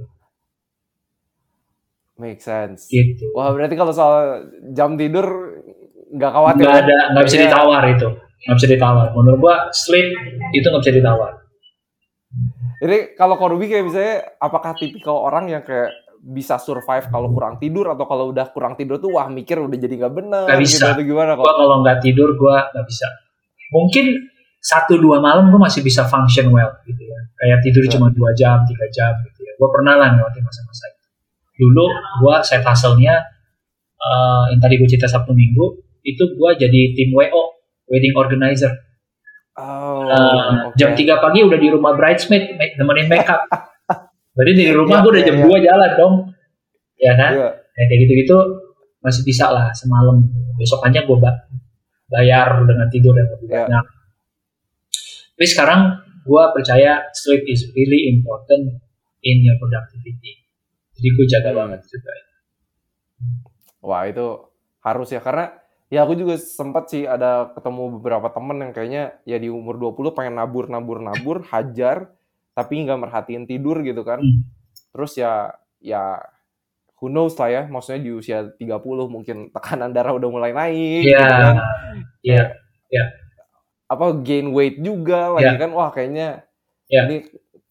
Make sense. gitu. Wah, berarti kalau soal jam tidur nggak khawatir. Nggak ya? ada nggak bisa ditawar itu, nggak bisa ditawar. Menurut gua sleep itu nggak bisa ditawar. Jadi kalau Korubi kayak misalnya apakah tipikal orang yang kayak bisa survive kalau kurang tidur atau kalau udah kurang tidur tuh wah mikir udah jadi nggak benar Nggak bisa. gitu gimana kok? Gua kalau nggak tidur gua nggak bisa. Mungkin satu dua malam gua masih bisa function well gitu ya. Kayak tidur Ya. cuma dua jam tiga jam gitu ya. Gua pernah lah ngelewatin masa-masa itu. Dulu gua side hustle-nya eh, yang tadi gue cerita Sabtu Minggu itu gua jadi tim WO wedding organizer. Oh, Eh, oke. Jam 3 pagi udah di rumah bridesmaid nemenin makeup. Berarti di rumah Iya, gue udah iya, jam iya. 2 jalan dong. Ya kan? Iya. Nah, kayak gitu-gitu masih bisa lah semalam besokannya gue bayar dengan tidur yang lebih banyak tapi sekarang gue percaya sleep is really important in your productivity jadi gue jaga Hmm. banget juga Wah itu harus ya karena ya aku juga sempat sih ada ketemu beberapa temen yang kayaknya ya di umur 20 pengen nabur nabur nabur hajar tapi nggak merhatiin tidur gitu kan. Hmm. Terus ya ya who knows lah ya maksudnya di usia 30 mungkin tekanan darah udah mulai naik Iya, gitu kan. iya, apa gain weight juga lagi Iya. kan wah kayaknya Iya. ini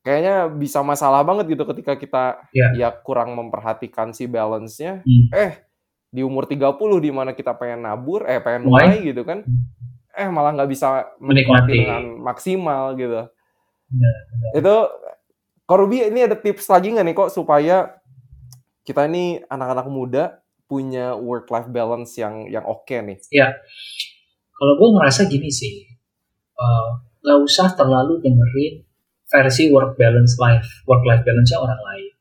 kayaknya bisa masalah banget gitu ketika kita Iya. ya kurang memperhatikan si balance-nya Hmm. eh di umur 30 di mana kita pengen nabur eh pengen Mulai. mulai gitu kan Hmm. eh malah nggak bisa Menikmati. menikmati dengan maksimal gitu Benar, itu Korubi ini ada tips lagi nggak nih kok supaya kita ini anak-anak muda punya work life balance yang yang oke nih kalau gue ngerasa gini sih eh, nggak usah terlalu dengerin versi work balance life work life balance nya orang lain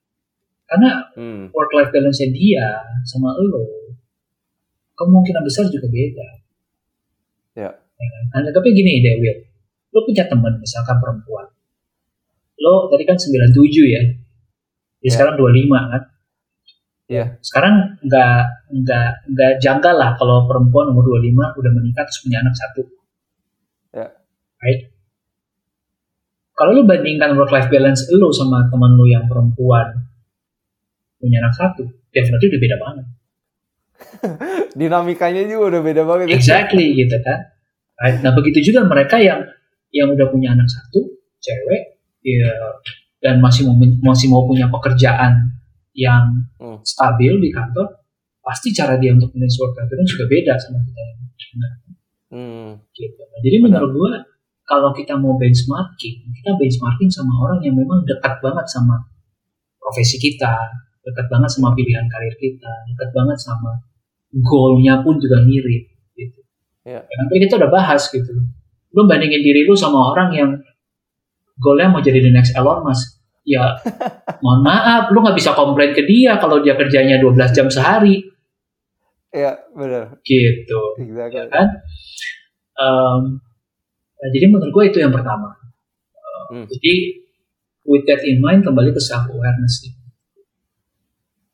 karena hmm. work life balance nya dia sama lo kemungkinan besar juga beda Ya. kan? Nah, tapi gini deh Will lo punya teman misalkan perempuan lo tadi kan 97 ya Ya. sekarang 25 kan Iya. sekarang nggak nggak nggak janggal lah kalau perempuan umur 25 udah menikah terus punya anak satu Ya. right kalau lu bandingkan work life balance lu sama teman lu yang perempuan punya anak satu definitely udah beda banget dinamikanya juga udah beda banget ya. exactly gitu kan right? nah begitu juga mereka yang yang udah punya anak satu cewek ya dan masih mau masih mau punya pekerjaan yang Hmm. stabil di kantor pasti cara dia untuk manage work life balance juga beda sama kita yang hmm. gitu. Nah, Jadi menurut gua kalau kita mau benchmarking, kita benchmarking sama orang yang memang dekat banget sama profesi kita, dekat banget sama pilihan karir kita, dekat banget sama goalnya pun juga mirip gitu. Ya? Tadi kita udah bahas gitu. Lu bandingin diri lu sama orang yang goalnya mau jadi the next Elon Musk. Ya, mohon maaf, lu nggak bisa komplain ke dia kalau dia kerjanya 12 jam sehari Iya, benar. gitu. ya Exactly. kan? Em, nah, jadi menurut gue itu yang pertama. Eh, Hmm. Jadi with that in mind kembali ke self awareness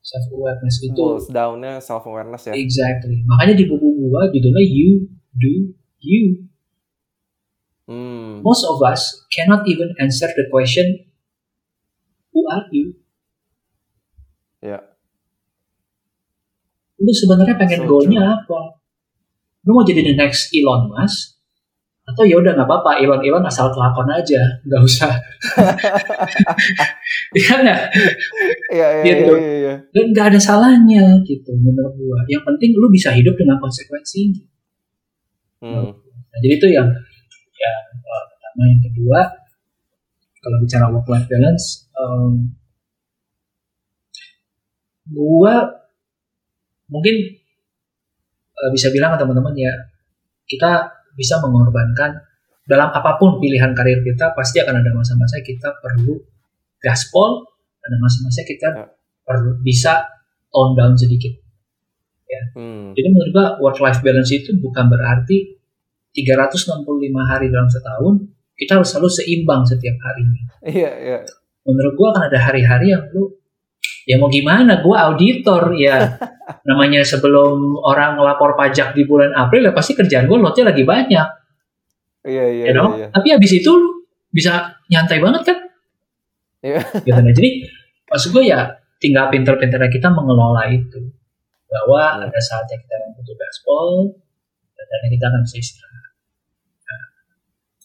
Self awareness itu down-nya self awareness ya. exactly. Makanya di buku gua judulnya you do you. Hmm. Most of us cannot even answer the question who are you. Ya. Lu sebenarnya pengen So goalnya apa? Lu mau jadi the next Elon Musk? Atau ya udah nggak apa-apa, Elon Elon asal kelakon aja, nggak usah. Iya nggak? Iya, iya, Gitu. iya, iya. Dan nggak ada salahnya gitu menurut gua. Yang penting lu bisa hidup dengan konsekuensinya. Hmm. Nah, jadi itu yang pertama, yang kedua kalau bicara work life balance, em, gua mungkin eh, bisa bilang ke teman-teman ya kita bisa mengorbankan dalam apa pun pilihan karir kita pasti akan ada masa-masa kita perlu gaspol ada masa-masa kita Ya. perlu bisa tone down sedikit Hmm. jadi menurut gua work life balance itu bukan berarti 365 hari dalam setahun kita harus selalu seimbang setiap harinya. Iya, iya. Menurut gua akan ada hari-hari yang lu ya mau gimana gua auditor ya namanya sebelum orang ngelapor pajak di bulan April ya pasti kerjaan gua lotnya lagi banyak Iya, iya, ya dong. iya. Tapi habis itu lu bisa nyantai banget kan? Iya. Gitu. Nah, jadi maksud gua ya tinggal pinter-pinternya kita mengelola itu bahwa ada saatnya kita butuh gaspol dan saatnya kita akan bisa istirahat.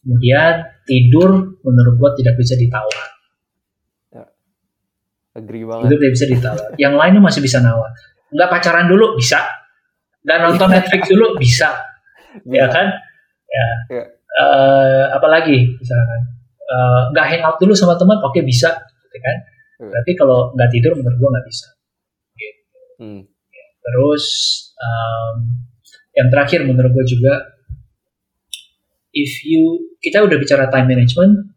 Kemudian tidur menurut gua tidak bisa ditawar. Agree banget. Tidur tidak bisa ditawar. Yang lainnya masih bisa nawar. Nggak pacaran dulu bisa. Nggak nonton Netflix dulu bisa. Ya kan? Ya. Iya. Eh, apalagi misalkan eh, nggak hangout dulu sama teman, oke bisa, gitu kan? Iya. Tapi kalau nggak tidur menurut gua nggak bisa. Hmm. Terus um, yang terakhir menurut gue juga, if you kita udah bicara time management,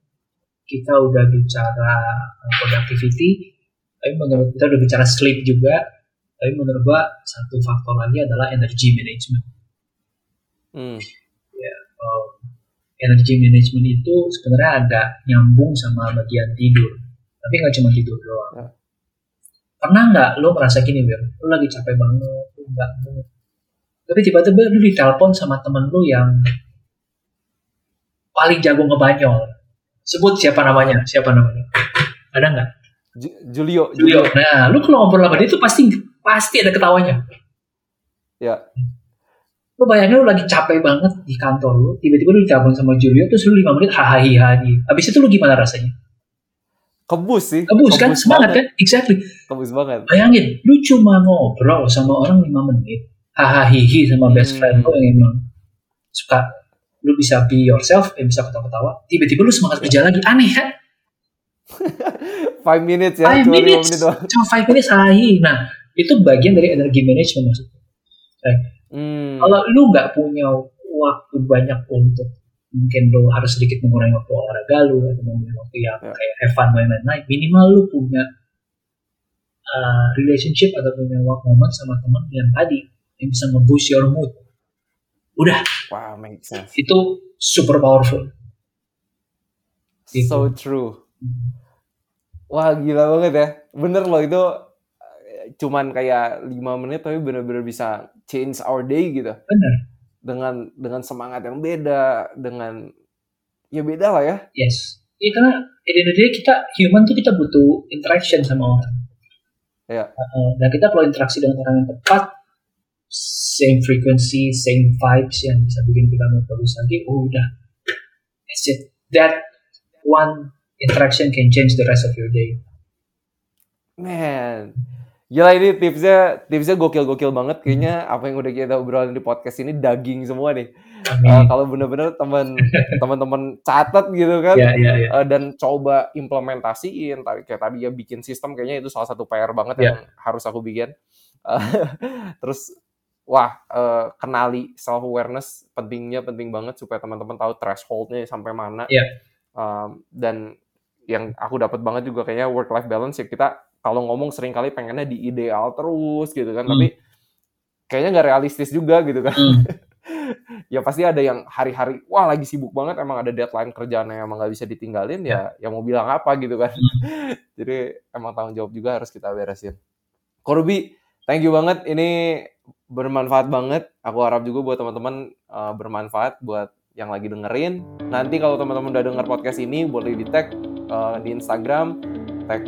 kita udah bicara uh, productivity, tapi menurut kita udah bicara sleep juga. Tapi menurut gua satu faktor lagi adalah energy management. Hmm. Um, energy management itu sebenarnya ada nyambung sama bagian tidur. Tapi nggak cuma tidur doang. Ya. Pernah nggak lo merasa gini, Wir? Lo lagi capek banget, lo nggak mood. Tapi tiba-tiba lo ditelepon sama temen lo yang paling jago ngebanyol. Sebut siapa namanya? Siapa namanya? Ada nggak? Ju- Julio, Julio. Nah, lu kalau ngobrol sama dia itu pasti pasti ada ketawanya. Ya. Lu bayangin lu lagi capek banget di kantor lu, tiba-tiba lu ditelepon sama Julio, terus lu 5 menit hahaha hahi. Habis itu lu gimana rasanya? Kebus sih. Kebus kan? Semangat kan? Exactly. Kebus banget. Bayangin, lu cuma ngobrol sama orang 5 menit, hahaha sama best Hmm. friend lu yang emang suka lu bisa be yourself, eh, bisa ketawa-ketawa, tiba-tiba lu semangat kerja lagi. Aneh kan? Five minutes ya, Five minutes, cuma 5 minutes hahi. Nah, itu bagian dari energi management maksudnya. Hmm. Kalau lu nggak punya waktu banyak untuk mungkin lu harus sedikit mengurangi waktu olahraga lu atau mengurangi waktu yang Ya. kayak have fun main main minimal lu punya uh, relationship atau punya work moment sama teman yang tadi yang bisa nge-boost your mood. Udah, Wow, makes sense. itu super powerful. Gitu. So true. Wah, gila banget ya. Bener loh itu eh, cuman kayak lima menit tapi bener-bener bisa change our day gitu. Bener, Dengan dengan semangat yang beda, dengan ya beda lah ya. yes. Iya karena at the end of the day kita human tuh kita butuh interaction sama orang. Ya. Uh, dan kita kalau interaksi dengan orang yang tepat, same frequency, same vibes yang bisa bikin kita mau terus lagi, oh udah, that's it. That one interaction can change the rest of your day. Man, gila ini tipsnya tipsnya gokil-gokil banget. Kayaknya apa yang udah kita obrolin di podcast ini daging semua nih. Amin. Eh, kalau bener-bener teman teman-teman catat gitu kan. ya, ya, ya. Eh, dan coba implementasiin tadi kayak tadi ya bikin sistem kayaknya itu salah satu PR banget Ya. yang harus aku bikin Eh, terus wah eh, kenali self awareness pentingnya penting banget supaya teman-teman tahu thresholdnya sampai mana. Ya. Um, dan yang aku dapat banget juga kayaknya work life balance ya kita kalau ngomong sering kali pengennya di ideal terus gitu kan Hmm. tapi kayaknya nggak realistis juga gitu kan. Hmm, ya pasti ada yang hari-hari wah lagi sibuk banget emang ada deadline kerjaan yang emang nggak bisa ditinggalin ya ya. mau bilang apa gitu kan. Jadi emang tanggung jawab juga harus kita beresin. Korubi thank you banget. Ini bermanfaat banget aku harap juga buat teman-teman uh, bermanfaat buat yang lagi dengerin nanti kalau teman-teman udah denger podcast ini boleh di tag uh, di Instagram tag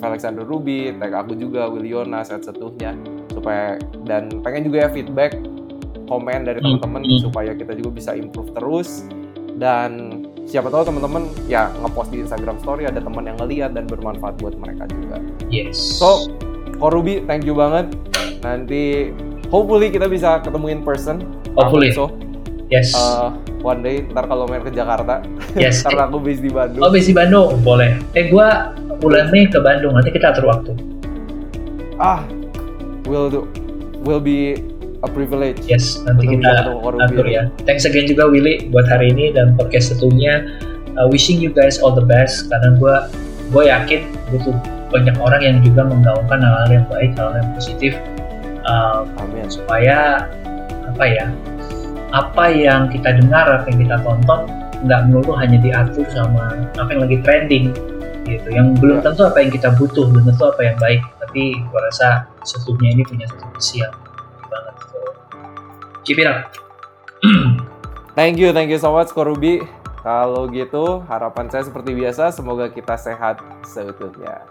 Alexander Ruby tag aku juga Willionas at setuhnya supaya dan pengen juga ya feedback komen dari Hmm, teman-teman supaya kita juga bisa improve terus dan siapa tahu teman-teman ya ngepost di Instagram story ada teman yang ngeliat dan bermanfaat buat mereka juga. yes. So, Korubi, thank you banget. Nanti hopefully kita bisa ketemu in person. Hopefully. So, yes. uh, one day ntar kalau main ke Jakarta, yes. karena aku base di Bandung. Oh, besi Bandung, boleh. Eh, gua bulan Mei ke Bandung, nanti kita atur waktu. Ah, will do, will be a privilege. Yes, nanti Betul, kita atur ya. Thanks again juga Willy buat hari ini dan podcast setunya. Uh, wishing you guys all the best karena gue gue yakin butuh banyak orang yang juga menggaungkan hal-hal yang baik, hal-hal yang positif uh, Amin. supaya apa ya apa yang kita dengar, apa yang kita tonton nggak melulu hanya diatur sama apa yang lagi trending gitu. Yang belum Ya. tentu apa yang kita butuh, belum tentu apa yang baik. Tapi gue rasa setunya ini punya satu visi yang banget. So, keep it up. Thank you, thank you so much Korubi. Kalau gitu, harapan saya seperti biasa, semoga kita sehat seutuhnya.